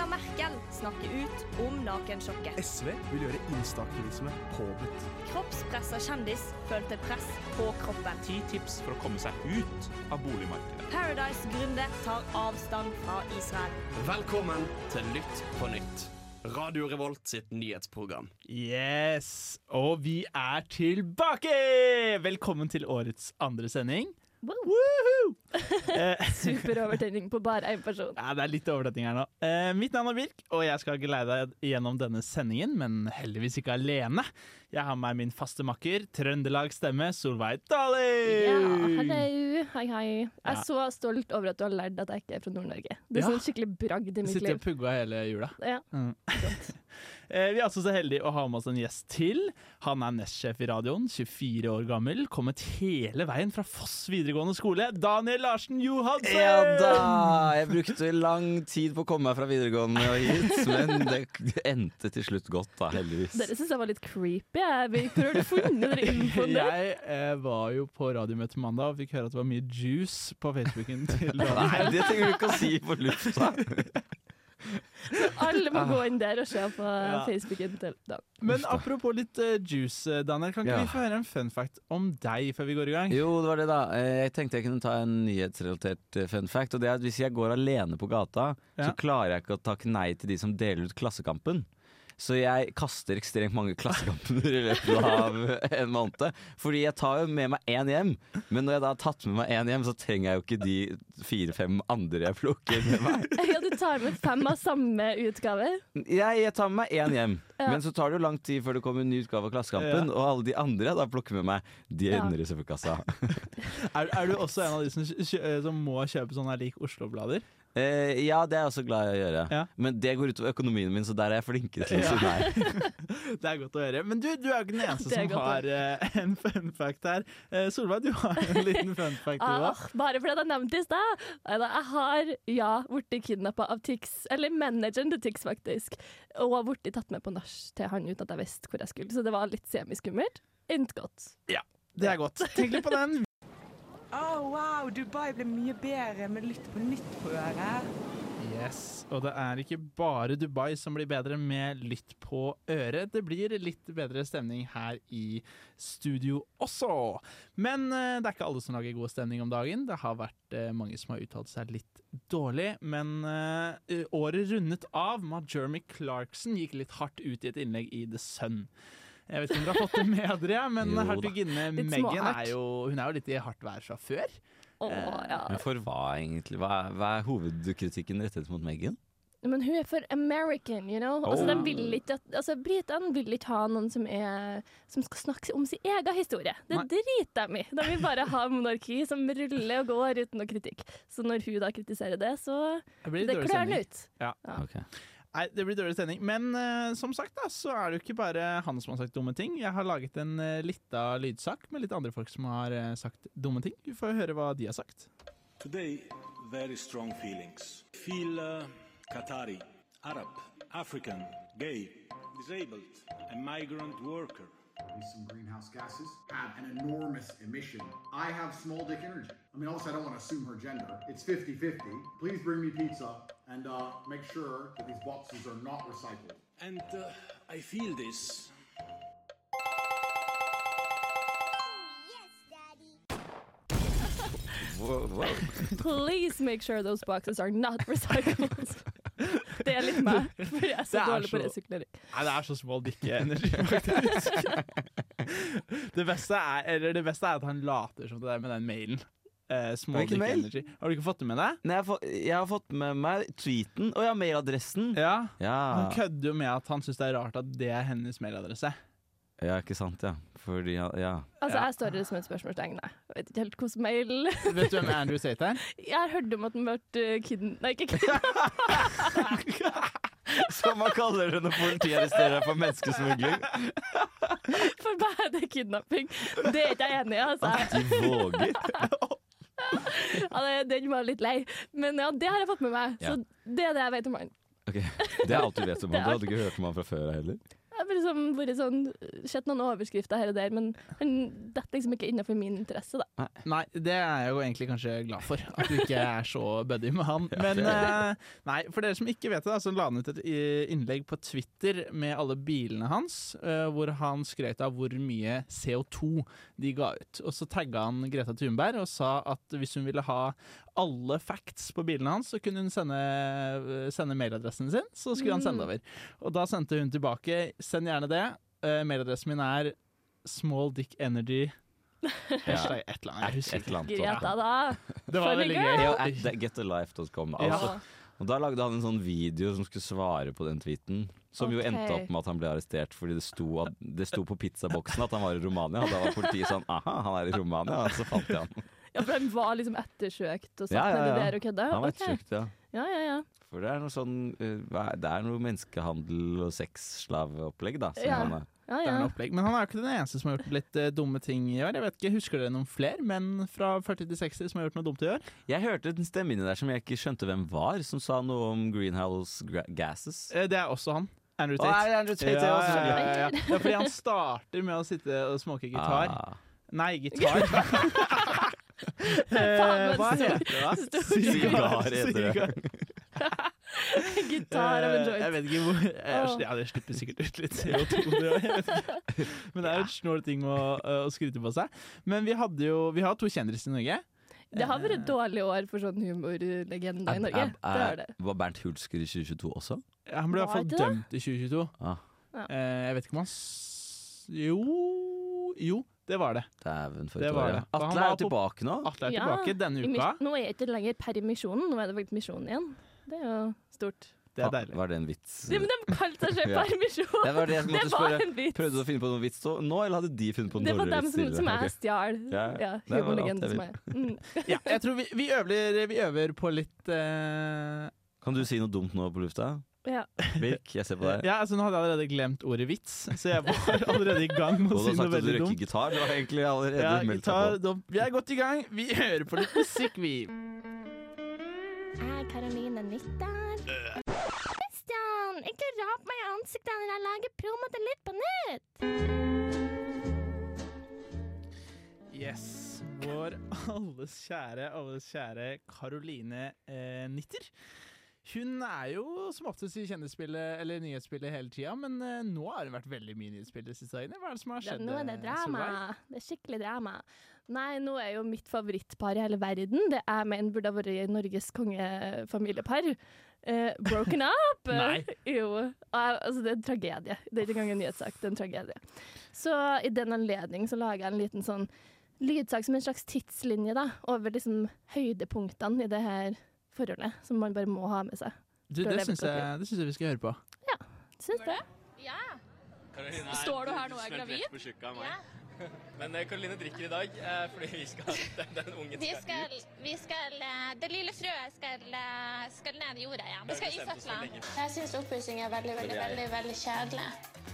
Angela Merkel snakker ut om nakensjokket. SV vil gjøre instaaktivisme påbudt. Kroppspressa kjendis følte press på kroppen. Ti tips for å komme seg ut av boligmarkedet. Paradise-gründer tar avstand fra Israel. Velkommen til Lytt på nytt. Radio Revolt sitt nyhetsprogram. Yes, og vi er tilbake! Velkommen til årets andre sending. Woohoo! Super overtenning på bare én person. ja, det er litt overtenning her nå. Eh, mitt navn er Birk, og jeg skal geleide deg gjennom denne sendingen, men heldigvis ikke alene. Jeg har med meg min faste makker, Trøndelag stemme, Solveig Dali! Ja, hallo. Hei, hei. Jeg Ja. er så stolt over at du har lært at jeg ikke er fra Nord-Norge. Det er Ja. sånn skikkelig bragd i mitt liv. Sitter og pugger pugga hele jula. Ja. Mm. Eh, Vi er altså så heldige å ha med oss en gjest til. Han er nestsjef i radioen, 24 år gammel, kommet hele veien fra Foss videregående skole. Daniel Larsen Johansen! Ja da! Jeg brukte lang tid på å komme meg fra videregående og hit, men det endte til slutt godt, da, heldigvis. Dere syns jeg var litt creepy. Jeg. Hvor hvor har du funnet dere infoen der? Jeg eh, var jo på radiomøte mandag og fikk høre at det var mye juice på Facebooken til Nei, det trenger du ikke å si på lufta. Alle må gå inn der og se på Ja. Facebooken til Dan. Men apropos litt uh, juice, eh, Daniel. Kan ikke Ja. vi få høre en fun fact om deg før vi går i gang? Jo, det var det, da. Eh, Jeg tenkte jeg kunne ta en nyhetsrelatert fun fact. Og det er at hvis jeg går alene på gata, Ja. så klarer jeg ikke å takke nei til de som deler ut Klassekampen. Så jeg kaster ekstremt mange Klassekamper i løpet av en måned. Fordi jeg tar jo med meg én hjem, men når jeg da har tatt med meg én hjem, så trenger jeg jo ikke de fire-fem andre jeg plukker med meg. Ja, du tar med fem av samme utgave. Jeg, jeg tar med meg én hjem, Ja. men så tar det jo lang tid før det kommer en ny utgave av Klassekampen. Og alle de andre jeg da plukker med meg, de Ja. ender i søppelkassa. Er, er du også en av de som, som må kjøpe sånne lik Oslo-blader? Eh, ja, det er jeg også glad i å gjøre. Ja. Men det går utover økonomien min, så der er jeg flinkere til å si nei. Det er godt å høre. Men du, du er jo ikke den eneste som har uh, en fun fact her. Uh, Solveig, du har en liten fun fact du Ah, bare fordi det er det i stad. Jeg har ja, blitt kidnappa av Tix, eller manageren til Tix, faktisk. Og har blitt tatt med på nach til han uten at jeg visste hvor jeg skulle, så det var litt semiskummelt. Endte godt. Det er godt. Tenk litt på den. Å, wow, Dubai ble mye bedre med Lytt på nytt på øret. Yes, Og det er ikke bare Dubai som blir bedre med lytt på øret. Det blir litt bedre stemning her i studio også. Men eh, det er ikke alle som lager god stemning om dagen. Det har vært eh, mange som har uttalt seg litt dårlig. Men eh, året rundet av med at Jeremy Clarkson gikk litt hardt ut i et innlegg i The Sun. Jeg vet ikke om dere har fått det med dere, men Jo hertuginne Meghan er jo, hun er jo litt i hardt vær fra før. Å, ja. Men for hva, egentlig? Hva er, hva er hovedkritikken rettet mot Meghan? Men hun er for American, you know. Altså, Oh. de vil ikke at, altså, Britene vil ikke ha noen som, er, som skal snakke om sin egen historie. Det Nei. driter de i. De vil bare ha monarki som ruller og går uten noe kritikk. Så når hun da kritiserer det, så Det det klør den ut. Ja. Ok. Nei, det blir dårlig stemning. Men uh, som sagt da, så er det jo ikke bare han som har sagt dumme ting. Jeg har laget en uh, lita lydsak med litt andre folk som har uh, sagt dumme ting. Vi får høre hva de har sagt. Today, very strong feelings. Feel uh, Qatari, Arab, African, gay, disabled, a migrant worker. Some greenhouse gases have an enormous emission. I have small dick energy. I mean, also, I don't want to assume her gender. It's 50 50. Please bring me pizza and uh, make sure that these boxes are not recycled. And uh, I feel this. Wow, wow. Please make sure those boxes are not recycled. Det er litt meg, for jeg er så er dårlig på så- resirkulering. Nei, det er så small dikke-energi, faktisk. det, beste er, det beste er at han later som det der med den mailen. Uh, small Hvilken dick mail? energy. Har du ikke fått det med deg? Nei, jeg, har fått, jeg har fått med meg tweeten. og ja, mailadressen. Ja. Ja. Han kødder jo med at han syns det er rart at det er hennes mailadresse. ja, ikke sant, ja. Fordi, ja. ja. Altså, Ja. jeg står det som et spørsmålstegn. Jeg vet ikke helt hvordan mail Vet du hvem Andrew Tate er? Jeg har hørt om at han ble kidnappet. Nei, ikke kidnappet. Kaller det når politiet arresterer deg for menneskesmugling. For meg er det kidnapping. Det er ikke jeg enig i, altså. De våger. Ja, det- den var litt lei. Men ja, det har jeg fått med meg. Så det er det jeg vet om han. Ok, Det er alt du vet om Det er Du hadde ikke hørt om han fra før heller? Har liksom vært sånn, sett noen overskrifter her og der, men han detter liksom ikke innenfor min interesse, da. Nei, det er jeg jo egentlig kanskje glad for, at du ikke er så buddy med han. Men uh, nei, for dere som ikke vet det, da, så la han ut et innlegg på Twitter med alle bilene hans, uh, hvor han skrøt av hvor mye CO2 de ga ut. Og så tagga han Greta Thunberg og sa at hvis hun ville ha alle facts på bilene hans, så kunne hun sende, sende mailadressen sin, så skulle han sende Mm. over. Og da sendte hun tilbake 'send gjerne det'. Uh, mailadressen min er smalldickenergy. Hashtag et eller annet. Jeg Et eller annet. Greta, da. Det var veldig gøy. Ja, getalife.com. Altså. Og da lagde han en sånn video som skulle svare på den tweeten. Som jo Ok. endte opp med at han ble arrestert fordi det sto, at, det sto på pizzaboksen at han var i Romania. Og da var politiet sånn aha, han er i Romania. Og så fant de han. Ja, for han var liksom ettersøkt og satt Ja, ja, nedi der og kødda? Han var Ok. ettersøkt, ja. Ja, ja, ja. For det er noe sånn eh, Det er noe menneskehandel og sexslaveopplegg, da. Som Ja. han er. ja, Det er ja. en. Men han er jo ikke den eneste som har gjort litt uh, dumme ting i år. Jeg vet ikke, Husker dere noen flere menn fra 40 til 60 som har gjort noe dumt i år? Jeg hørte en stemme inni der som jeg ikke skjønte hvem var, som sa noe om greenhouse gases. Eh, Det er også han. Andrew Å, Tate. er det Andrew Tate, ja, ja, ja, ja, ja. Fordi han starter med å sitte og smoke gitar. Ah. Nei, gitar. Faen, Eh, Hva heter det Sigar heter det. Gitar av en joint. Jeg vet ikke hvor jeg. Ja, det slipper sikkert ut litt CO2, det òg. Jeg vet ikke. Men det er jo et snål ting å, å skryte på seg. Men vi hadde jo Vi har to kjendiser i Norge. Det har vært et dårlig år for sånn humorlegende i Norge. Det har det. Var Bernt Hulsker i 2022 også? Han ble i hvert fall dømt i 2022. Ah, Ja. Eh, Jeg vet ikke om han s Jo Jo, det var det. Dæven, for et år. Atle er tilbake nå. Atle er Ja, tilbake denne uka. Nå er jeg ikke lenger permisjonen, nå er det faktisk misjonen igjen. Det er jo stort. Det er deilig. Var det en vits? De, de kalte seg selv Ja. permisjon! Det var det jeg Det måtte var spørre. en vits. Prøvde du å finne på noen vits så- nå, eller hadde de funnet på en Det var dem vits? som, som jeg stjal. Ja, Ja, som jeg. Mm. Ja, jeg tror vi, vi, øver, vi øver på litt uh... Kan du si noe dumt nå på lufta? Ja. Birk, jeg ser på deg. Ja, altså Nå hadde jeg allerede glemt ordet vits, så jeg var allerede i gang med å si noe sagt at du veldig røyker gitar. Du har egentlig allerede Ja, meldt gitar, deg på. da, vi er godt i gang. Vi hører på litt musikk, vi. Jeg er Karoline Nytter. Christian, ikke rap meg i ansiktet når jeg lager promo til Litt på nytt! Yes. Vår alles kjære, alles kjære Karoline eh, Nitter. Hun er jo som oftest i kjendisspillet eller nyhetsspillet hele tida, men uh, nå har hun vært veldig mye i nyhetsspillet de siste dagene. Hva er det som har Ja, skjedd? nå er det eh, drama. Solveig? Det er skikkelig drama. Nei, nå er jo mitt favorittpar i hele verden. Det jeg mener burde ha vært Norges kongefamiliepar. Uh, broken up! Nei. Jo. Altså, det er en tragedie. Det er ikke engang en nyhetssak, det er en tragedie. Så i den anledning så lager jeg en liten sånn lydsak som en slags tidslinje da, over liksom høydepunktene i det her forholdet, som man bare må ha med seg. Du, For det syns jeg, jeg vi skal høre på. Ja, Syns det? Ja. Står du her nå og er gravid? Men eh, Karoline drikker i dag eh, fordi vi skal, den, den ungen Vi skal, skal, ut. vi skal eh, Det lille frøet skal, eh, skal ned i jorda igjen. Det skal i lenge. Jeg syns oppussing er veldig, veldig, veldig, veldig kjedelig.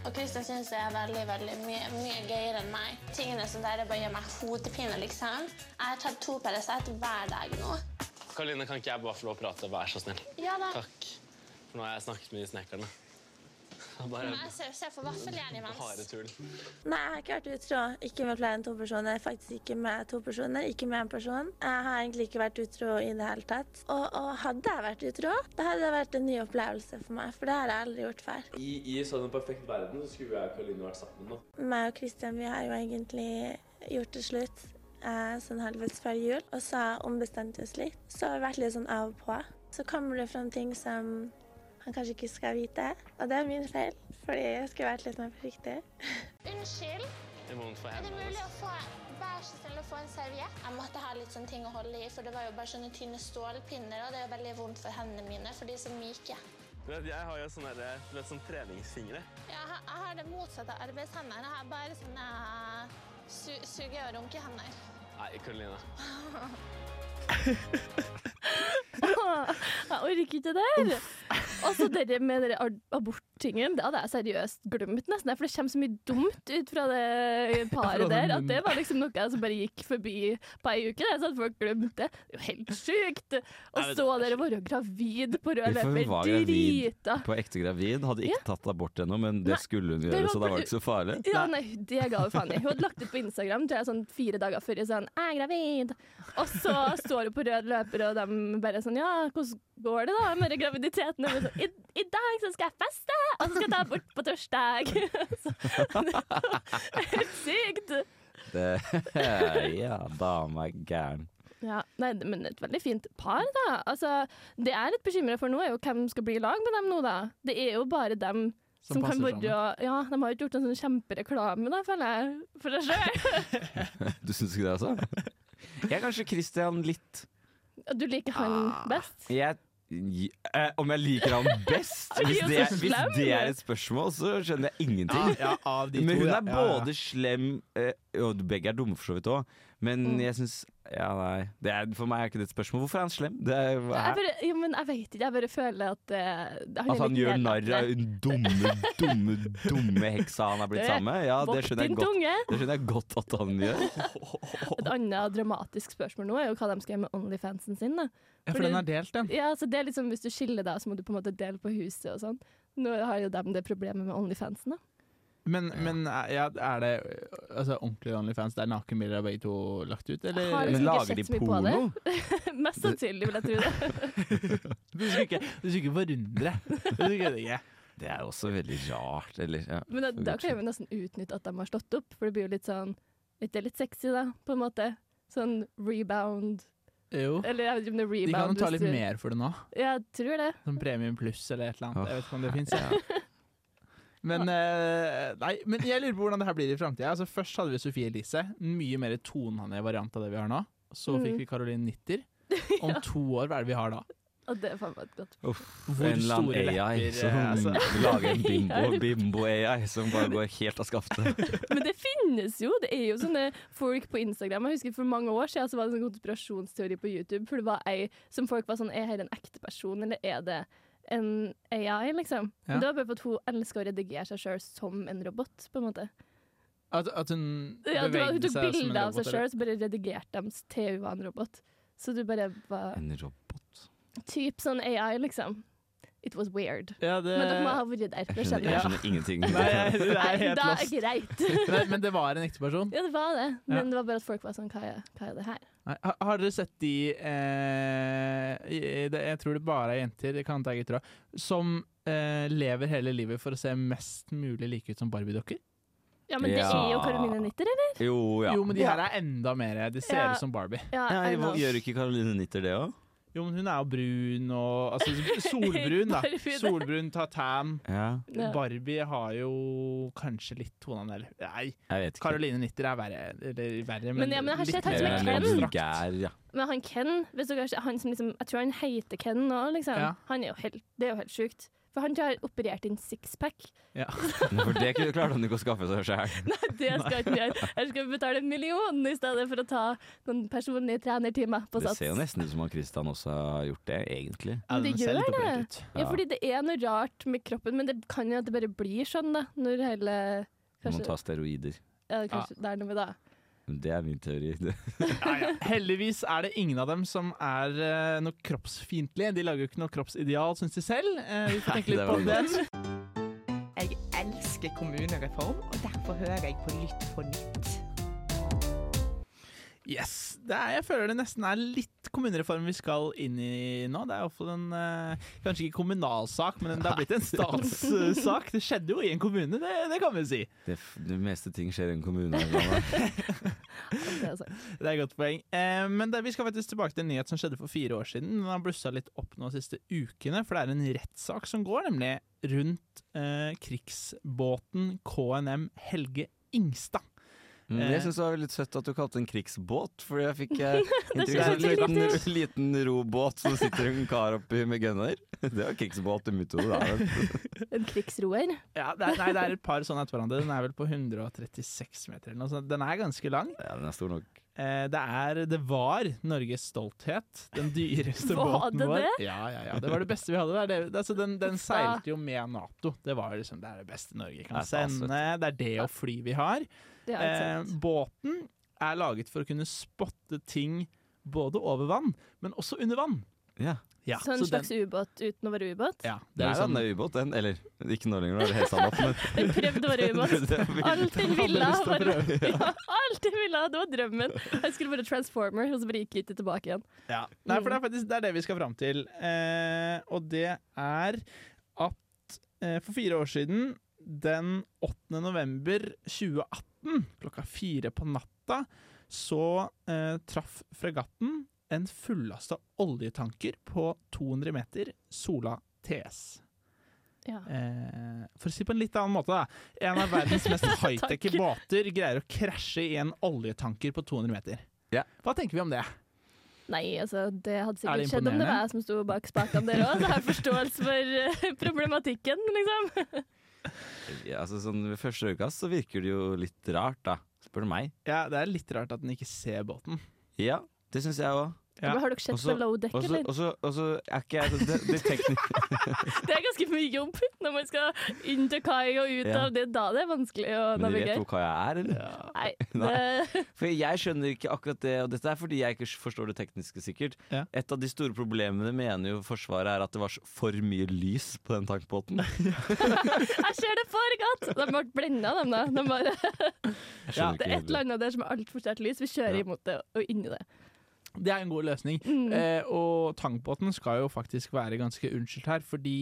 Og Kristian syns det er veldig, veldig mye, mye gøyere enn meg. Tingene som der bare gjør meg hodepine, liksom. Jeg har tatt to Paracet hver dag nå. Karoline, kan ikke jeg bare få lov å prate? Vær så snill. Ja da. Takk. For nå har jeg snakket med de snekkerne. Er Bare, Men jeg ser, ser for vaffeljern imens. bare tull. Nei, jeg har ikke vært utro. Ikke med flere enn to personer. Faktisk ikke med to personer, ikke med en person. Jeg har egentlig ikke vært utro i det hele tatt. Og, og hadde jeg vært utro, da hadde det vært en ny opplevelse for meg. For det har jeg aldri gjort før. I, I sånn en perfekt verden så skulle jeg og Karoline vært sammen nå. Meg og Christian vi har jo egentlig gjort det slutt sånn halvveis før jul. Og så ombestemte vi oss litt. Så har vi vært litt sånn av og på. Så kommer det fram ting som han kanskje ikke skal vite. Og det er min feil, fordi jeg skulle vært litt mer forsiktig. Unnskyld. Det er vondt for Er det mulig å få Vær så snill å få en serviett? Jeg måtte ha litt sånne ting å holde i, for det var jo bare sånne tynne stålpinner, og det er jo veldig vondt for hendene mine, for de er så myke. Jeg har jo sånne, der, vet, sånn treningsfingre. Ja, jeg har det motsatte av arbeidshender. Jeg har bare sånne su suge- og runkehender. Nei, Karoline. Jeg orker ikke det der. Og så det med den aborttingen, det hadde jeg seriøst glemt nesten. For det kommer så mye dumt ut fra det paret der, at det var liksom noe som bare gikk forbi på ei uke. Så hadde folk glemt det. Det er jo helt sjukt! Å stå der og være gravid på rød løper, drita. på ekte gravid, hadde ikke tatt abort ennå, men det skulle hun gjøre, så da var det ikke så farlig. Ja, nei, det ga hun faen i. Hun hadde lagt ut på Instagram tror jeg, sånn fire dager før sånn 'Jeg er gravid'. Og så står hun på rød løper, og de bare sånn 'Ja, hvordan går det da med graviditeten?' Og sånn, I, 'I dag så skal jeg feste, og så skal jeg ta bort på torsdag'. Så, helt sykt. Det, ja, dama er gæren. Ja, nei, men et veldig fint par, da. Altså, det jeg er litt bekymra for nå, er jo hvem skal bli i lag med dem nå, da. Det er jo bare dem Som som, kan være Ja, de har jo ikke gjort en sånn kjempereklame, da, føler jeg, for seg sjøl. Du syns ikke det, altså? Jeg er kanskje Christian litt Du liker han Ah. best? jeg, eh, Om jeg liker han best? Hvis det, er, hvis det er et spørsmål, så skjønner jeg ingenting. Ja, ja, av de Men hun ja. er Ja, ja. både slem eh, Og begge er dumme for så vidt òg. Men Mm. jeg syns Ja, nei. Det er, for meg er ikke det et spørsmål. Hvorfor er han slem? Det er, Jeg bare, jo, men jeg vet ikke, jeg bare føler at eh, At han gjør narr av den dumme, dumme, dumme heksa han er blitt sammen med? Ja, det skjønner jeg godt. Det skjønner jeg godt at han gjør. Et annet dramatisk spørsmål nå er jo hva de skal gjøre med Onlyfansen sin. da. Ja, for Fordi- den er delt, den. Ja, så det er liksom Hvis du skiller deg, så må du på en måte dele på huset og sånn. Nå har jo de det problemet med Onlyfansen. da. Men, men er, ja, er det altså, ordentlig Onlyfans der nakenbilder av begge to lagt ut, eller? Har liksom så mye på det. Mest sannsynlig, vil jeg tro det. Du skulle ikke, du skulle ikke forundre. Ikke. Det er også veldig rart, eller ja. Men da, da kan vi nesten utnytte at de har slått opp, for det blir jo litt sånn Det er litt sexy, da, på en måte. Sånn rebound. Jo. Eller jeg vet ikke om det er De kan jo ta litt du- mer for det nå. Ja, jeg tror det. Sånn Premium pluss eller et eller annet. Jeg vet ikke om det fins. Ja. Men, uh, nei, men jeg lurer på hvordan det her blir i framtida. Altså, først hadde vi Sofie Elise. Mye mer tonende variant av det vi har nå. Så Mm. fikk vi Caroline Nitter. Om Ja. to år, hva er det vi har da? Og det er faen meg et godt Uff, Hvor en eller annen AI lepper, som eh, altså. lager en bimbo- bimbo-AI som bare går helt av skaftet. Men det finnes jo. Det er jo sånne folk på Instagram. Jeg husker For mange år siden så var det en sånn konspirasjonsteori på YouTube. For det var ei som folk var sånn Er her en ekte person, eller er det en AI, liksom? Ja. Det var bare for at hun elsker å redigere seg sjøl som en robot, på en måte. At, at hun Ja, det var, hun bevegde tok seg som en bilder av seg robot? sjøl, så bare redigerte dem til hun var en robot. Så du bare var En robot. Typ sånn AI, liksom. It was weird. Ja, det- Men dere må ha vært der. Jeg Det skjønner, jeg skjønner ingenting. Nei, jeg- det er Nei, helt da er lost. greit. Nei, men det var en ekte person? Ja, det var det. Men Ja. det var bare at folk var sånn Hva er, hva er det her? Nei, har, har dere sett de eh, Jeg tror det bare er jenter, det kan ta gutter òg, som eh, lever hele livet for å se mest mulig like ut som Barbie-dokker? Ja, men det Ja. er jo Caroline Nitter, eller? Jo, ja. Jo, men de her er enda mer De ser Ja. ut som Barbie. Ja, Ja, I. Gjør ikke Caroline Nitter det òg? Jo, men hun er jo brun og Altså solbrun, da. Solbrun, tatan. Ja. Barbie har jo kanskje litt tonene Eller nei. Caroline Nitter er verre. Eller verre, men, Men ja, men jeg har litt sett han mer som er Ken. vulgær, ja. Men han Ken, hvis dere, han som liksom, jeg tror han heter Ken nå, liksom. Ja. Han er jo helt, det er jo helt sjukt. For han har operert inn sixpack. Ja. For det kunne- klarte han ikke å skaffe seg sjøl. Nei, det skal jeg ikke gjøre. Jeg skal betale en million i stedet for å ta noen personlige trenertimer på Sats. Det ser jo nesten ut som at Kristian også har gjort det, egentlig. Ja, det ser gjør det. Ja, Ja. fordi det er noe rart med kroppen, men det kan jo at det bare blir sånn, da. Når hele Du må tar ta steroider. ja, kanskje det er noe med det. Det er min teori. Ja, ja. Heldigvis er det ingen av dem som er uh, noe kroppsfiendtlige. De lager jo ikke noe kroppsideal, syns de selv. Uh, vi får tenke litt det på den. Jeg elsker kommunereform, og derfor hører jeg på Lytt på nytt. Yes. Det er, jeg føler det nesten er litt kommunereform vi skal inn i nå. Det er iallfall en eh, Kanskje ikke kommunalsak, men det har blitt en statssak. Det skjedde jo i en kommune, det, det kan vi si. Det, det meste ting skjer i en kommune. Det er et godt poeng. Eh, men det, vi skal faktisk tilbake til en nyhet som skjedde for fire år siden. Den har blussa litt opp nå de siste ukene, for det er en rettssak som går nemlig rundt eh, krigsbåten KNM Helge Ingstad. Mm, Eh. Jeg syns det var litt søtt at du kalte det en krigsbåt, for jeg fikk eh, inntrykk av en liten, liten robåt som sitter en kar oppi med gunner. Det var krigsbåt i mitt hode, En krigsroer. Ja, det er, nei, det er et par sånne etter hverandre. Den er vel på 136 meter eller noe sånt. Den er ganske lang. Ja, den er stor nok. Eh, det, er, det var Norges stolthet. Den dyreste Var båten vår. det? Ja, ja, ja, det var det beste vi hadde. Det altså, den, den seilte jo med Nato. Det var liksom, det er det beste Norge kan Det sende. Det er det og fly vi har. Det er Eh, båten er laget for å kunne spotte ting både over vann, men også under vann. Ja. Ja, så en så slags ubåt uten å være ubåt? Ja, Det er den er ubåt, den. Eller ikke nå lenger, nå er det helt sant. Men prøvde å være ubåt. Det Alt jeg ville. Bare, ja, alt jeg ville, det var drømmen. Jeg skulle være transformer, og så bare gikk jeg tilbake igjen. Ja. Nei, for det er faktisk det, er det vi skal fram til. Eh, og det er at eh, for fire år siden, den 8. november 2018, klokka fire på natta, så eh, traff fregatten en fullasta oljetanker på 200 meter Sola TS. Ja. Eh, for å si på en litt annen måte, da. En av verdens mest high-tech båter greier å krasje i en oljetanker på 200 meter. Hva tenker vi om det? Nei, altså, det hadde Er sikkert det skjedd om det var jeg som sto bak spakene der òg. Så jeg har forståelse for eh, problematikken, liksom. ja, altså, sånn, ved første øyekast så virker det jo litt rart, da. Spør du meg. Ja, Det er litt rart at den ikke ser båten. Ja, det syns jeg òg. Ja. Har dere sett på Low Deck, eller? Og så er ikke jeg det, det teknisk... Det er ganske mye jobb når man skal inn til kai og ut Ja. av det. Da det er vanskelig å navigere. Men du vet hvor kaia er, eller? Nei, Nei. For jeg skjønner ikke akkurat det, og dette er fordi jeg ikke forstår det tekniske sikkert. Et av de store problemene mener jo Forsvaret er at det var for mye lys på den tankbåten. jeg ser det for godt! De ble blenda, de da. De bare, det er et eller annet der som er altfor sterkt lys. Vi kjører Ja. imot det og inn i det. Det er en god løsning. Mm. Eh, og tankbåten skal jo faktisk være ganske unnskyldt her, fordi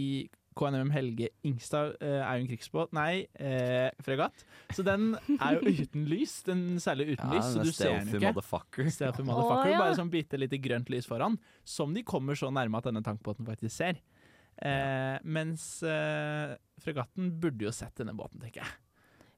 KNM Helge Ingstad eh, er jo en krigsbåt, nei, eh, fregatt. Så den er jo uten lys. Den seiler uten Ja, lys, så du ser den ikke. motherfucker. Stealthy motherfucker. Oh, ja. Bare sånn bitte lite grønt lys foran, som de kommer så nærme at denne tankbåten faktisk ser. Eh, mens eh, fregatten burde jo sett denne båten, tenker jeg.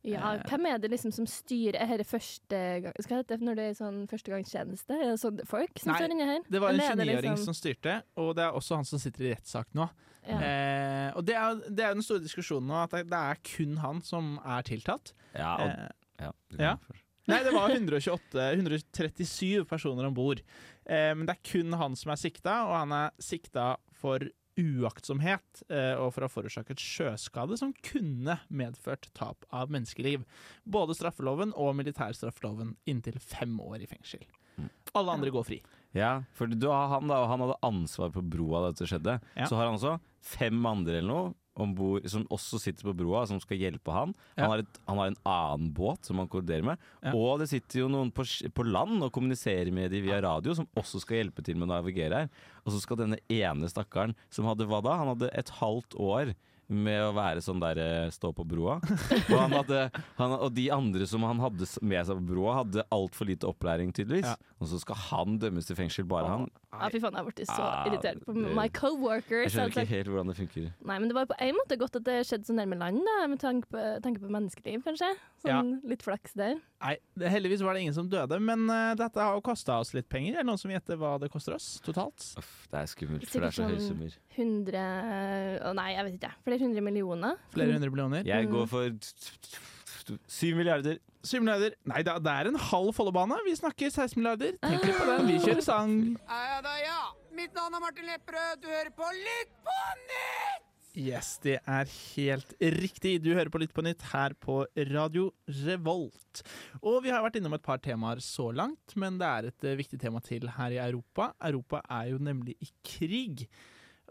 Ja, Eh. hvem er det liksom som styrer her første gang Skal det hete når det er sånn førstegangstjeneste? Er det sånn folk som Nei, står inni her? Det var en Eller er det 29-åring liksom- som styrte, og det er også han som sitter i rettssak nå. Ja. Eh, og det er, det er jo den store diskusjonen nå, at det, er kun han som er tiltatt. Ja, og, Eh, ja. Nei, det var 128, 137 personer om bord. Eh, men det er kun han som er sikta, og han er sikta for uaktsomhet eh, og for å ha forårsaket sjøskade som kunne medført tap av menneskeliv. Både straffeloven og militærstraffeloven inntil fem år i fengsel. Alle andre går fri. Ja, for du har han da, og han hadde ansvar på broa da dette skjedde. Ja. Så har han også fem andre eller noe om bord, som også sitter på broa, som skal hjelpe han. Ja. Han, har et, han har en annen båt som han koordinerer med. Ja. Og det sitter jo noen på, på land og kommuniserer med de via radio, som også skal hjelpe til med å navigere her. Og så skal denne ene stakkaren, som hadde hva da? Han hadde et halvt år med å være sånn der eh, stå på broa. Og, han hadde, han, og de andre som han hadde med seg på broa, hadde altfor lite opplæring, tydeligvis. Ja. Og så skal han dømmes til fengsel, bare han. Ja, fy faen, jeg ble så Ah, irritert på my coworkers. Jeg skjønner altså. ikke helt hvordan det funker. Nei, men det var på en måte godt at det skjedde så nærme land, da, med tanke på, tanke på menneskeliv, kanskje. Sånn litt flaks der. Nei, det, heldigvis var det ingen som døde, men uh, dette har jo kosta oss litt penger. Er det noen som gjetter hva det koster oss totalt? Uff, det er skummelt, for det er så høye sånn summer. 100 Å nei, jeg vet ikke. Flere hundre millioner. Flere hundre millioner? Jeg går for syv milliarder. Syv milliarder. Nei, det det er en halv Follobane. Vi snakker 16 milliarder. Tenk litt på den. Vi kjører sang. Ja da, ja. Mitt navn er Martin Lepperød. Du hører på Lytt på nytt! Yes, det er helt riktig. Du hører på Lytt på nytt her på Radio Revolt. Og vi har vært innom et par temaer så langt, men det er et eh, viktig tema til her i Europa. Europa er jo nemlig i krig.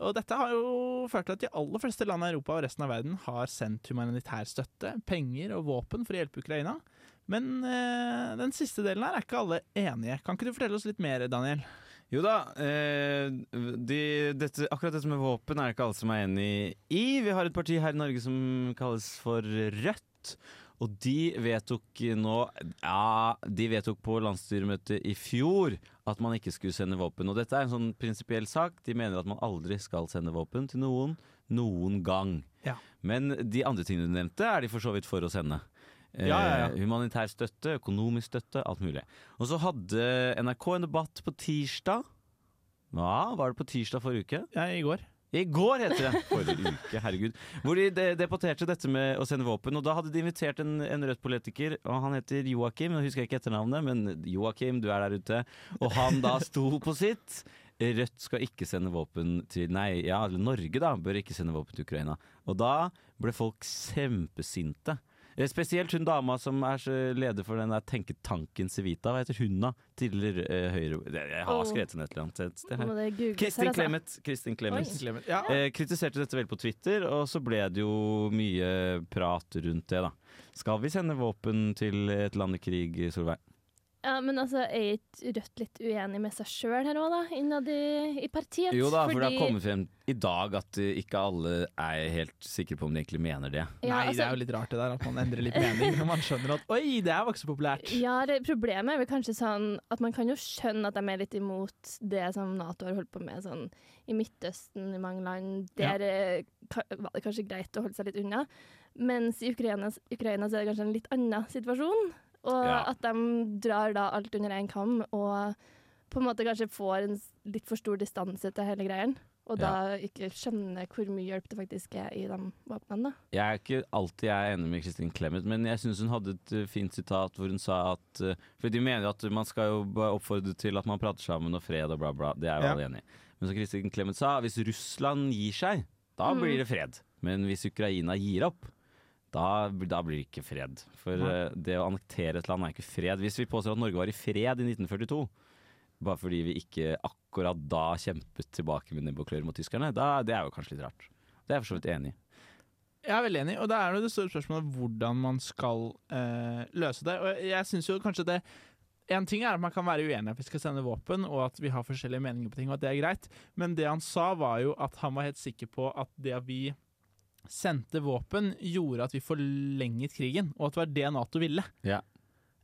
Og dette har jo ført til at de aller fleste land i Europa og resten av verden har sendt humanitær støtte, penger og våpen for å hjelpe Ukraina. Men eh, den siste delen her er ikke alle enige. Kan ikke du fortelle oss litt mer, Daniel? Jo da, eh, de, dette, akkurat dette med våpen er det ikke alle som er enig i. Vi har et parti her i Norge som kalles for Rødt. Og de vedtok nå Ja, de vedtok på landsstyremøtet i fjor at man ikke skulle sende våpen. Og dette er en sånn prinsipiell sak. De mener at man aldri skal sende våpen til noen noen gang. Ja. Men de andre tingene du nevnte, er de for så vidt for å sende. Eh, Ja, ja, ja. Humanitær støtte, økonomisk støtte, alt mulig. Og så hadde NRK en debatt på tirsdag. Ja, var det på tirsdag forrige uke? Ja, i går. I går heter det! Forrige uke, herregud. Hvor de de- debatterte dette med å sende våpen. Og da hadde de invitert en, en rødt politiker, og han heter Joakim. Nå husker jeg ikke etternavnet, men Joakim, du er der ute. Og han da sto på sitt. Rødt skal ikke sende våpen til Nei, ja, Norge da bør ikke sende våpen til Ukraina. Og da ble folk kjempesinte. Eh, Spesielt hun dama som er leder for den der tenketanken Civita. Hva heter hun da? Tidligere uh, Høyre... Jeg har Åh. skrevet henne et eller annet sted Kristin altså. Clemet. Kristin Clemet. Clemet, ja. eh, kritiserte dette vel på Twitter, og så ble det jo mye prat rundt det, da. Skal vi sende våpen til et land i krig, Solveig? Ja, men altså, er ikke Rødt litt uenig med seg sjøl her òg, da? Innad i, i partiet? Jo da, for det har kommet frem i dag at eh, ikke alle er helt sikre på om de egentlig mener det. Ja, Nei, det altså- er jo litt rart det der at man endrer litt mening når man skjønner at oi, det er ikke populært. Ja, det, Problemet er vel kanskje sånn at man kan jo skjønne at de er litt imot det som Nato har holdt på med sånn i Midtøsten, i mange land. Der ja. var det kanskje greit å holde seg litt unna. Mens i Ukraina, Ukraina så er det kanskje en litt annen situasjon. Og Ja. at de drar da alt under én kam og på en måte kanskje får en litt for stor distanse til hele greien. Og da ikke skjønner hvor mye hjelp det faktisk er i de våpnene. Jeg er ikke alltid jeg er enig med Kristin Clemet, men jeg syns hun hadde et eh, fint sitat hvor hun sa at eh, For de mener jo at man skal jo oppfordre til at man prater sammen og fred og bla, bla. Det er jo Ja. alle enig i. Men som Kristin Clemet sa, hvis Russland gir seg, da Mm. blir det fred. Men hvis Ukraina gir opp, da, da blir det ikke fred. For Nei. eh, det å annektere et land er ikke fred. Hvis vi påstår at Norge var i fred i 1942, bare fordi vi ikke akkurat da kjempet tilbake med nebb og klør mot tyskerne, da, det er jo kanskje litt rart. Det er jeg for så vidt enig i. Jeg er veldig enig, og da er det store spørsmålet hvordan man skal eh, løse det. Og jeg synes jo kanskje det En ting er at man kan være uenig at vi skal sende våpen, og at vi har forskjellige meninger på ting, og at det er greit, men det han sa var jo at han var helt sikker på at det at vi sendte våpen, gjorde at vi forlenget krigen, og at det var det Nato ville. Ja.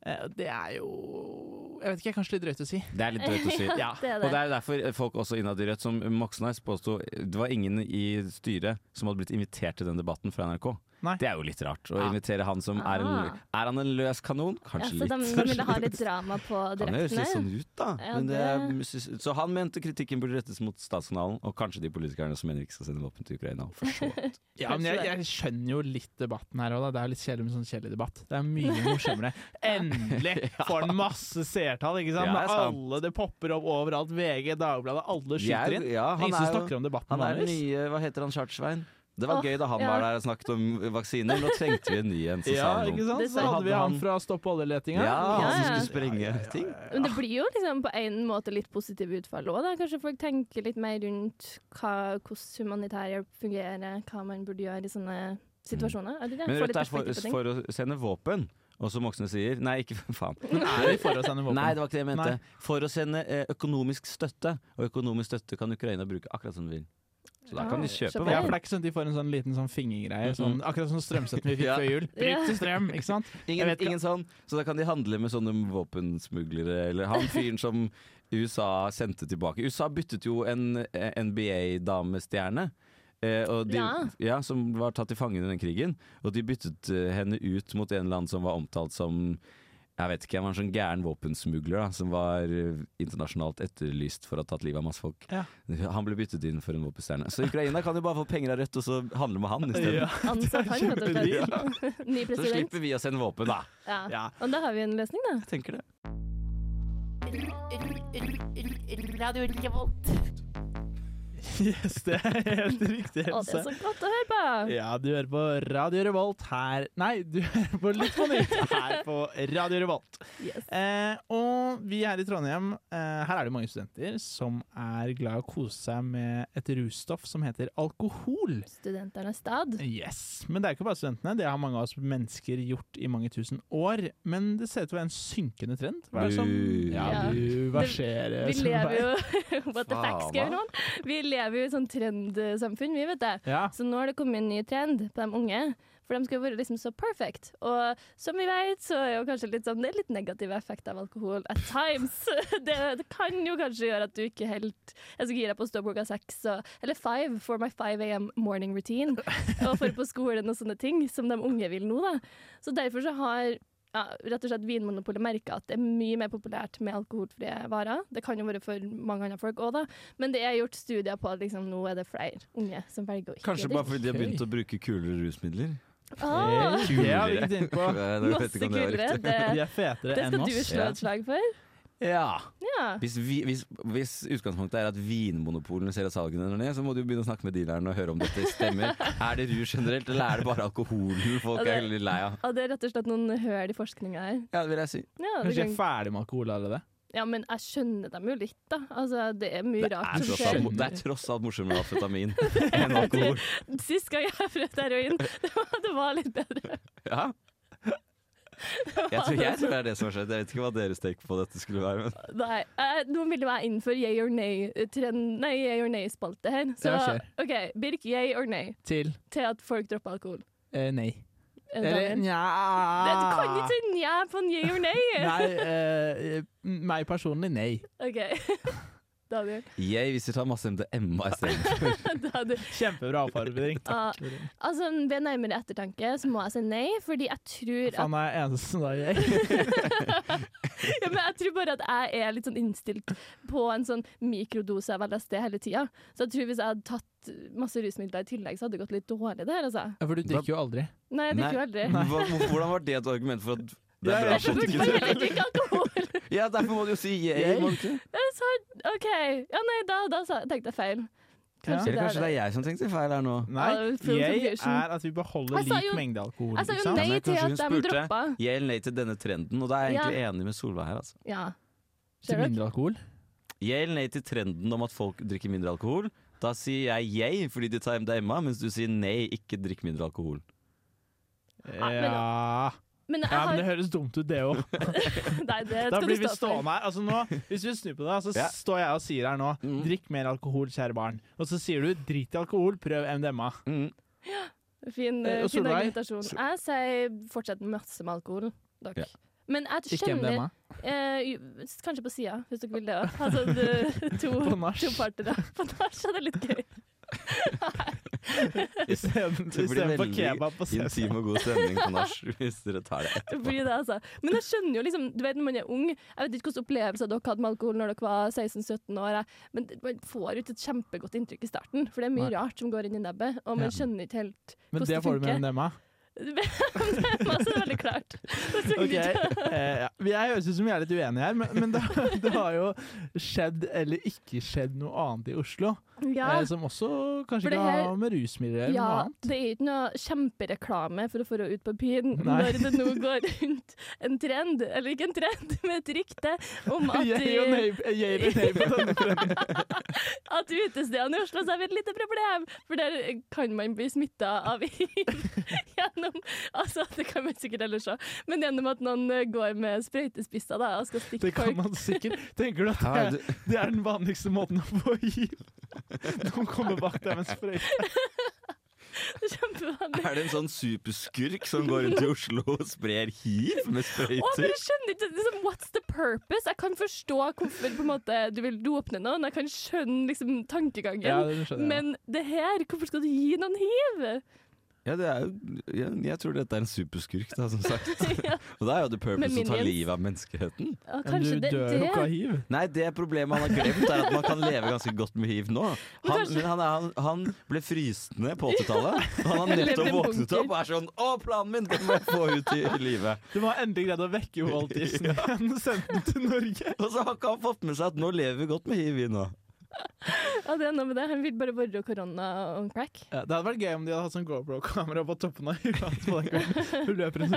Eh, Det er jo Jeg vet ikke, kanskje litt drøyt å si. Det er litt drøyt å si. Ja, det det. Og det er jo derfor folk også innad i Rødt, som Moxnes påsto Det var ingen i styret som hadde blitt invitert til den debatten fra NRK. Det er jo litt rart å Ja. invitere han som er en Ah. Er han en løs kanon? Ja, Kanskje så de, litt. de ville ha litt drama på Han høres direkten litt sånn ut, da. Ja, Men det er, så han mente kritikken burde rettes mot Statskanalen, og kanskje de politikerne som mener ikke skal sende våpen til Ukraina. For så vidt. Ja, men jeg, jeg skjønner jo litt debatten her òg, da. Det er litt kjedelig med sånn kjedelig debatt. Det er mye morsommere. Endelig får den masse seertall, ikke sant? Ja, det sant. alle, det popper opp overalt. VG, Dagbladet, alle er- skyter inn. ja, han Ingen er som snakker om debatten Han er den nye Hva heter han, Chartersvein? Det var gøy da han ja. var der og snakket om vaksiner. Nå trengte vi en ny en. som Ja, sa noe. ikke sant? Så hadde vi han fra Stopp oljeletinga. Ja, han som Ja, ja. skulle sprenge ting. Men det blir jo liksom på en måte litt positive utfall òg. Kanskje folk tenker litt mer rundt hva, hvordan humanitær hjelp fungerer, hva man burde gjøre i sånne situasjoner. Er det det? Men Rødt er for, for å sende våpen. Og som Moxnes sier Nei, ikke faen. Men er vi for å sende våpen? Nei, det var ikke det jeg mente. Nei. For å sende eh, økonomisk støtte. Og økonomisk støtte kan Ukraina bruke akkurat som de vil. Så da kan de kjøpe Ja, for det er ikke sånn at de får en sånn liten sånn fingergreie, sånn, akkurat som strømstøtten vi fikk Ja. før jul. Bryt til strøm, ikke sant? Ingen, ikke- ingen sånn. Så da kan de handle med sånne våpensmuglere, eller han fyren som USA sendte tilbake. USA byttet jo en NBA-damestjerne. Eh, og de, Ja. ja, som var tatt til fange under den krigen. Og de byttet eh, henne ut mot en eller annen som var omtalt som jeg vet ikke, han var en sånn gæren våpensmugler da, som var eh, internasjonalt etterlyst for å ha tatt livet av masse folk. Ja. Han ble byttet inn for en våpenstjerne. Så Ukraina kan jo bare få penger av Rødt og så handle med han isteden. Ja. Ansatt han, rett og slett. Ny Så slipper vi å sende våpen, da. Ja. Og da har vi en løsning, da. Jeg tenker det. Radio Revolt. Yes, det er helt riktig. Å, det er så godt å høre på! Ja, du hører på Radio Revolt her Nei, du hører på Litt på nytt her på Radio Revolt. Eh, og vi her i Trondheim. Eh, her er det mange studenter som er glad i å kose seg med et russtoff som heter alkohol. Studenternes stad. Yes, Men det er ikke bare studentene. Det har mange av oss mennesker gjort i mange tusen år. Men det ser ut til å være en synkende trend. Hva er det som Ja, Ja. du verserer. Vi lever jo What the facts going hva? on? Vi lever jo i sånn trendsamfunn, vi, vet du. Ja. Så nå har det kommet en ny trend på de unge. For de skal jo være liksom så perfect. Og som vi vet, så er jo kanskje litt sånn, det er litt negativ effekt av alkohol at times. Det, det kan jo kanskje gjøre at du ikke helt er så gira på å stå klokka seks, eller five for my 5 am morning routine. Og for på skolen og sånne ting, som de unge vil nå, da. Så derfor så har ja, rett og slett Vinmonopolet merker at det er mye mer populært med alkoholfrie varer. Det kan jo være for mange andre folk òg, da, men det er gjort studier på at liksom, nå er det flere unge som velger å ikke Kanskje bare fordi de har begynt å bruke kulere rusmidler? Ah. Kulere. det har vi ikke tenkt på. Masse kulere. Det, De er fetere det skal du slå et slag for. Ja. Ja. Hvis, vi, hvis, hvis utgangspunktet er at vinmonopolene ser at salgene går ned, så må du begynne å snakke med dealeren og høre om dette stemmer. er det rus generelt, eller er det bare alkoholen folk det- er litt lei av? Ja, det er rett og slett noen høl i forskninga her. Ja, det vil jeg si. Ja, det Kanskje jeg kan- er ferdig med alkohol allerede? ja, men jeg skjønner dem jo litt, da. Altså, det er mye Det rart er, som skjer. alt, det er tross alt morsommere med amfetamin enn alkohol. Sist gang jeg prøvde heroin, det var, det var litt bedre. Ja. Jeg tror, jeg tror det er det som har skjedd. Jeg vet ikke hva deres take på dette skulle være. Men. Nei, uh, nå vil jeg inn for yay or nay-spalte or nay-spalte her. Så Ja. OK, Birk, yay or nay Til til at folk dropper alkohol? Uh, nei. Er det Eller nja Du kan ikke si nja på en yay or nay! Nei, uh, meg personlig nei. OK. Daniel. Jeg, hvis vi tar masse MDMA istedenfor. Daniel. Kjempebra oppfordring. Ah, altså, ved nærmere ettertanke så må jeg si nei, fordi jeg tror at Faen, jeg er eneste som da jeg. ja, men jeg tror bare at jeg er litt sånn innstilt på en sånn mikrodose av LSD hele tida. Så jeg tror hvis jeg hadde tatt masse rusmidler i tillegg, så hadde det gått litt dårlig der, altså. Ja, for du drikker jo aldri. Nei, jeg drikker jo aldri. Hvordan var det et argument for at det er bra jeg at ikke alkohol! Ja, derfor må du jo si yay. Jeg sa, OK. Ja, nei, da, da sa, tenkte jeg feil. Kanskje Eller det kanskje det er jeg som tenkte feil her nå? Nei, Ja, jeg er at vi beholder Jeg lik mengde alkohol. jeg sa jo nei til at de droppa. yay eller nei til denne trenden, og da er jeg egentlig enig med Solveig her. altså. Ja. Til mindre alkohol? Yay eller nei til trenden om at folk drikker mindre alkohol? Da sier jeg yay fordi de tar MDMA, mens du sier nei, ikke drikk mindre alkohol. Ja Men jeg ja, men det høres dumt ut, det òg. Da blir vi stående her. Altså nå, hvis vi snur på det, så Ja. står jeg og sier her nå Drikk mer alkohol, kjære barn. Og så sier du drit i alkohol, prøv MDMA. Fin, Eh, eh, fin argumentasjon. Jeg sier fortsett masse med alkohol. Dere. Ja. Men jeg skjønner eh, Kanskje på sida, hvis dere vil det òg. Altså to, to, parter, da. På nach er det litt gøy. Isteden- Det blir Istedenfor veldig kebab på intim og god stemning på nach hvis dere tar det Det etterpå. blir det, altså. Men jeg skjønner jo liksom Du vet når man er ung Jeg vet ikke hvilke opplevelser dere hadde med alkohol når dere var 16-17 år, men man får jo ikke et kjempegodt inntrykk i starten, for det er mye Nei. rart som går inn i nebbet, og man Ja. skjønner ikke helt hvordan det funker. Men det får du med funker. MDMA? det er veldig klart. Det funker Ok, ikke. eh, ja. Jeg høres ut som vi er litt uenige her, men, men det, det har jo skjedd eller ikke skjedd noe annet i Oslo. Ja. Eh, som også kanskje ikke her- har med rusmidler eller noe Ja, annet. det er ikke noe kjempereklame for å få ut på byen Nei. når det nå går rundt en trend, eller ikke en trend, men et rykte om at, at utestedene i Oslo vi et lite problem, for der kan man bli smitta av hiv gjennom Altså, det kan man sikkert ellers òg, men gjennom at noen går med sprøytespisser da, og skal stikke Det kan man sikkert. Tenker du at det, er- det er den vanligste måten å få hiv? Noen kommer bak deg med en sprøyte. Kjempevanlig. Er det en sånn superskurk som går rundt i Oslo og sprer hiv med Å, men sprøyter? jeg skjønner ikke liksom, What's the purpose? Jeg kan forstå hvorfor på en måte, du vil dopne noen. Jeg kan skjønne liksom, tankegangen. Ja, det skjønner ja. men det her, hvorfor skal du gi noen hiv? Ja, det er jo, jeg, jeg tror dette er en superskurk, da, som sagt. Og da er jo the purpose å ta livet av menneskeheten. Ja, kanskje det, det. hiv. Nei, det problemet han har glemt, er at man kan leve ganske godt med hiv nå. Han, men han, han, han ble fryst ned på 80-tallet. Han har nettopp våknet opp og er sånn Å, planen min! Den må jeg få ut i livet. Du må ha endelig greid å vekke Walt Disney igjen og sende den til Norge. Og så har ikke han fått med seg at nå lever vi godt med hiv, vi nå. Ja, det er noe med det. Han vil bare være korona on crack. Ja, det hadde vært gøy om de hadde hatt sånn GoPro-kamera på toppen av huet på den kvelden.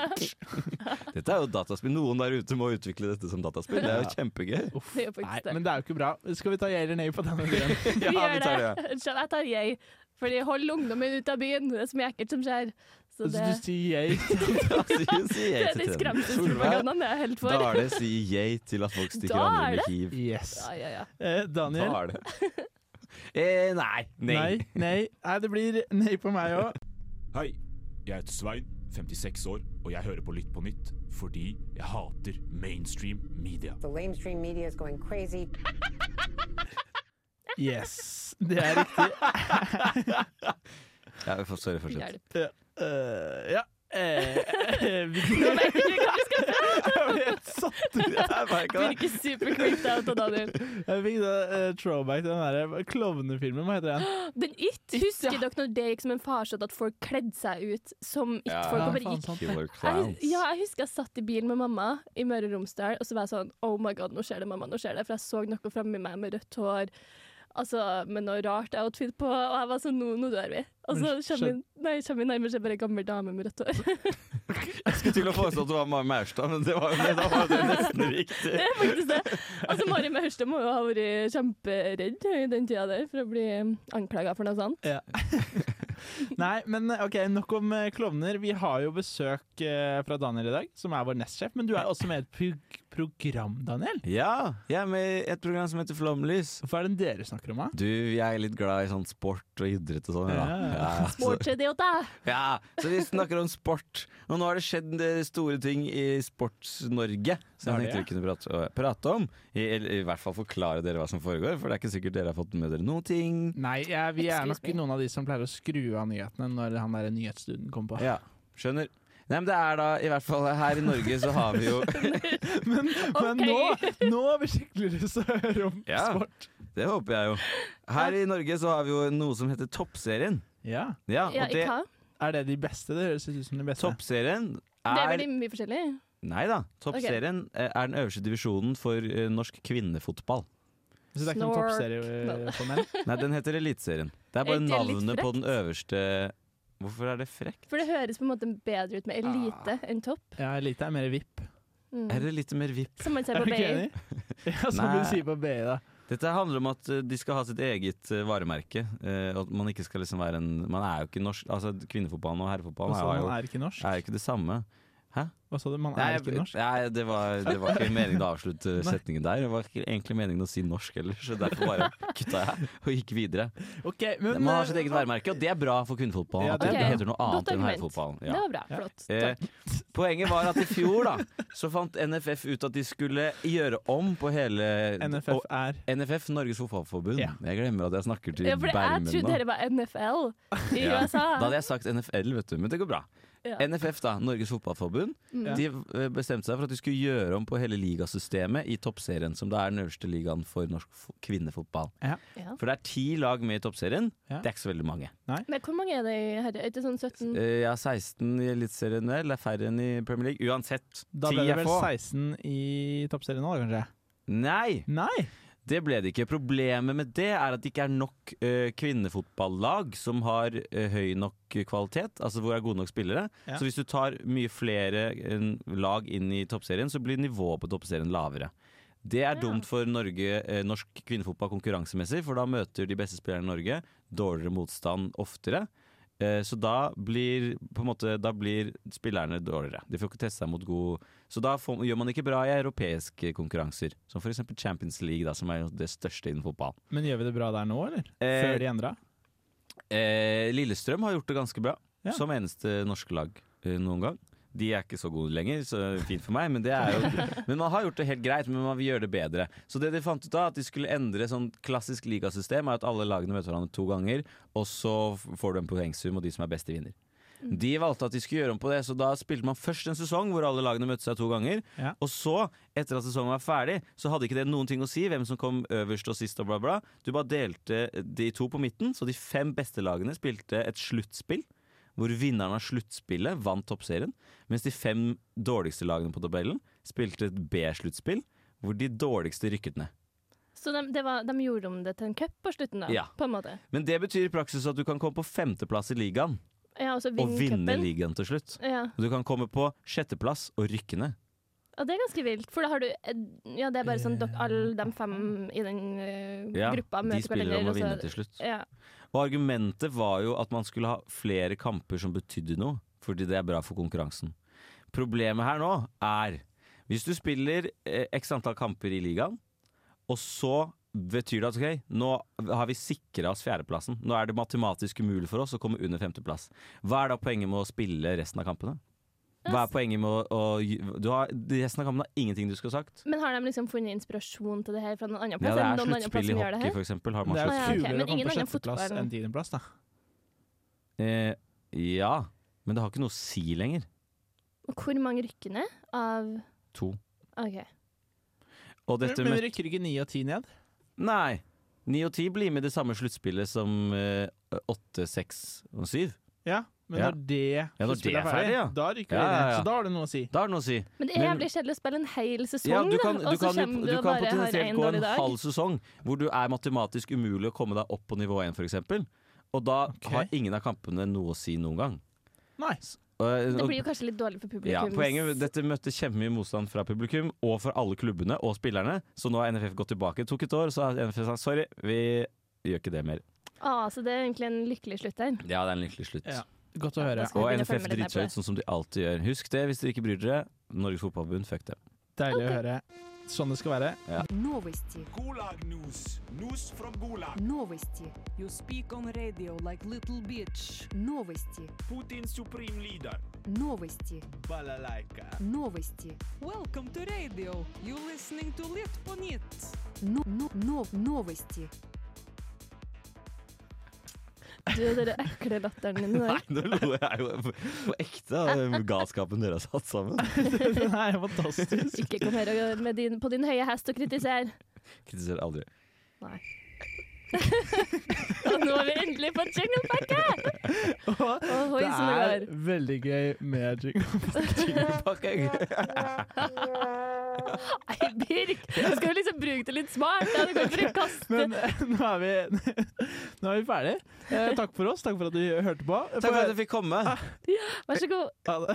Dette er jo dataspill. Noen der ute må utvikle dette som dataspill. Det er jo kjempegøy. Det er jo Nei, men det er jo ikke bra. Skal vi ta yay eller nei på denne greia? Vi Ja, gjør vi tar det. Jeg tar yay. Fordi hold ungdommen ut av byen. Det er så mye ekkelt som skjer. Så Så det, du sier yay er til skremselspropagandaen jeg er helt for. Da er det si yay til at folk stikker andre med det. hiv. Yes. Ja, ja, ja. Eh, Daniel? Da er det. Eh, nei. Nei. Nei, nei. Nei, det blir nei på meg òg. Hei, jeg heter Svein, 56 år, og jeg hører på Lytt på nytt fordi jeg hater mainstream media. The lamestream media is going crazy. Yes, det er riktig. Ja, for- sorry, fortsett. Hjelp. Ja. eh, ja. Eh, eh, Nå vet jeg ikke hva vi skal Virker super creeped out av Daniel. Jeg fikk da, uh, throwback til den der klovnefilmen. Hva heter den? Den It, husker dere når det gikk som en farsott at folk kledde seg ut som It-folk? Ja, bare gikk jeg, ja, jeg husker jeg satt i bilen med mamma i Møre og Romsdal, og så var jeg sånn Oh my god, nå skjer det, mamma, nå skjer det. For jeg så noe framme meg med rødt hår. Altså, med noe rart outfit på, og jeg var sånn Nå, nå dør vi. Og så kommer vi, nei, kommer vi nærmere seg bare ei gammel dame med rødt hår. Jeg skulle til å foreslå at du var Mari Maurstad, men det var da var det nesten riktig. Det er faktisk det. Altså, Mari Maurstad må jo ha vært kjemperedd i den tida der for å bli anklaga for noe sånt. Ja. Nei, men ok, nok om eh, klovner. Vi har jo besøk eh, fra Daniel i dag, som er vår nestsjef. Men du er også med i et program, Daniel. Ja, jeg er med i et program som heter Flomlys. Hva er det dere snakker om, da? Du, jeg er litt glad i sånn sport og idrett og sånn. Ja. Ja. Ja, så, Sportsidioter! ja, så vi snakker om sport. Og nå har det skjedd store ting i Sports-Norge som jeg tenkte vi kunne prate, prate om. I, eller i hvert fall forklare dere hva som foregår, for det er ikke sikkert dere har fått med dere noen ting. Nei, ja, vi er nok noen av de som pleier å skru av nyhetene når han der nyhetsstudien kommer på. Ja, skjønner. Nei, men det er da, i hvert fall her i Norge så har vi jo Men Ok. nå, nå har vi skikkelig lyst til å høre om Ja. sport. Det håper jeg jo. Her i Norge så har vi jo noe som heter Toppserien. Ja. Ja, Ja, og i det, hva? Er det de beste? Det høres ut som de beste. Toppserien Det er er veldig mye forskjellig. Nei da. Toppserien eh, er den øverste divisjonen for eh, norsk kvinnefotball. Så det er ikke noen toppserie for menn? Nei, den heter Eliteserien. Det er Er bare ikke det litt navnet på den øverste Hvorfor er det frekt? For det høres på en måte bedre ut med elite enn topp. Ja, elite er mer VIP. Mm. Er det litt mer vipp? Som man ser Er på BI. Ja, som Nei. du sier på BI, da. Dette handler om at eh, de skal ha sitt eget eh, varemerke. eh, at man ikke skal liksom være en Man er jo ikke norsk Altså Kvinnefotballen og herrefotballen er jo er ikke norsk. er ikke det samme. Hæ? Hva sa du? Man Nei, er ikke norsk? Nei, det var, det var ikke meningen å avslutte setningen der. Det var ikke egentlig meningen å si norsk heller, så derfor bare kutta jeg og gikk videre. Okay, men Man har sitt eh, eget værmerke, og det er bra for kvinnefotballen. Ja, at det det er heter noe Godt annet enn herrefotballen. Det var bra. Flott. Eh, poenget var at i fjor da så fant NFF ut at de skulle gjøre om på hele NFF er NFF, Norges Fotballforbund. Ja. Jeg glemmer at jeg snakker til Ja, for jeg trodde dere var NFL i Ja. USA. Da hadde jeg sagt NFL, vet du, men det går bra. Ja. NFF, da, Norges Fotballforbund, Mm. de eh, bestemte seg for at de skulle gjøre om på hele ligasystemet i toppserien, som da er den øverste ligaen for norsk kvinnefotball. Ja. Ja. For det er ti lag med i toppserien. Ja. Det er ikke så veldig mange. Men hvor mange er det i herre? Er det sånn 17? Ja, 16 i Eliteserien, vel. Det er færre enn i Premier League. Uansett, Da ble det er vel 16 i toppserien nå, kanskje? Nei, Nei! Det ble det ikke. Problemet med det er at det ikke er nok uh, kvinnefotballag som har uh, høy nok kvalitet, altså hvor det er gode nok spillere. Ja. Så hvis du tar mye flere uh, lag inn i toppserien, så blir nivået på toppserien lavere. Det er Ja. dumt for Norge, eh, norsk kvinnefotball konkurransemessig, for da møter de beste spillerne i Norge dårligere motstand oftere. Eh, Så da blir, måte, da blir spillerne dårligere. De får ikke teste seg mot god Så da får, gjør man ikke bra i europeiske konkurranser, som f.eks. Champions League, da, som er det største innen fotball. Men gjør vi det bra der nå, eller? Eh, Før de endra? Eh, Lillestrøm har gjort det ganske bra, Ja. som eneste norske lag eh, noen gang. De er ikke så gode lenger, så fint for meg, men, det er jo, men man har gjort det helt greit. Men man vil gjøre det bedre. Så det de fant ut av, at de skulle endre sånn klassisk ligasystem, er at alle lagene møter hverandre to ganger, og så får du en poengsum, og de som er best, vinner. De valgte at de skulle gjøre om på det, så da spilte man først en sesong hvor alle lagene møtte seg to ganger. Ja. Og så, etter at sesongen var ferdig, så hadde ikke det noen ting å si hvem som kom øverst og sist og bla, bla. Du bare delte de to på midten, så de fem beste lagene spilte et sluttspill. Hvor vinneren av sluttspillet vant toppserien, mens de fem dårligste lagene på tabellen spilte et B-sluttspill, hvor de dårligste rykket ned. Så de, det var, de gjorde om det til en cup på slutten, da? Ja. På en måte. Men det betyr i praksis at du kan komme på femteplass i ligaen Ja, og så og vinne ligaen til slutt. Ja. Du kan komme på sjetteplass og rykke ned. Og det er ganske vilt, for da har du eh, Ja, det er bare sånn alle de fem i den uh, Ja, gruppa de spiller om å vinne til slutt. Ja. Og argumentet var jo at man skulle ha flere kamper som betydde noe, fordi det er bra for konkurransen. Problemet her nå er hvis du spiller eh, x antall kamper i ligaen, og så betyr det at ok, nå har vi sikra oss fjerdeplassen. Nå er det matematisk umulig for oss å komme under femteplass. Hva er da poenget med å spille resten av kampene? Hva er poenget med å, å du har, Resten av kampen har ingenting du skulle ha sagt. Men har de liksom funnet inspirasjon til det her fra noen annen Ja, det Er plass sluttspill i som gjør det hockey, for eksempel. Har man Det er jo kulere men å komme på sjetteplass enn tiendeplass, da. Eh, ja, men det har ikke noe å si lenger. Hvor mange rykker ned av To. OK. Og dette Men men rykker ikke 9 og 10 ned? Nei. 9 og 10 blir med i det samme sluttspillet som åtte, 8, 6 og 7. Ja, men Ja. når det Ja, når det er ferdig, ja. da rykker ja, ned. ja. Så da har det noe å si. Det noe å si. Men det er jævlig kjedelig å spille en hel sesong, ja, du kan, da, du og så kan, kommer du du og kan bare har potensielt gå en halv sesong hvor du er matematisk umulig å komme deg opp på nivå 1, f.eks. Og da har ingen av kampene noe å si noen gang. Nei. Og, Det blir jo kanskje litt dårlig for publikum. ja, poenget, Dette møtte kjempemye motstand fra publikum og fra alle klubbene og spillerne. Så nå har NFF gått tilbake. Det tok et år, så har NFF sagt sorry, vi gjør ikke det mer. Ah, så det er egentlig en lykkelig slutt her. Ja, det er en lykkelig slutt. Ja, Godt å høre. da skal jeg Og begynne å NFF følge med litt driter mer på seg det. ut, sånn som de alltid gjør. Husk det hvis dere ikke bryr dere. Norges Fotballforbund, fuck det. Deilig å høre. Sånn det skal være. Новости. Gulag news. News from Gulag. Новости. Du og den ekle latteren din Nei, nå lo jeg jo på ekte av galskapen dere har satt sammen. Den er fantastisk. Ikke kom her og, med din, på din høye hest og kritiser. Kritiserer aldri. Nei. og nå er vi endelig på jinglepakke! Ohoi, Det som det er går. veldig gøy med jinglepakke. Nei, Birk! Du skal jo liksom bruke det litt smart. Da. Du kan ikke bare kaste Men eh, nå er vi, nå er vi ferdig. Eh, takk for oss. Takk for at du hørte på. Takk for at jeg fikk komme. Vær så god. Ha det.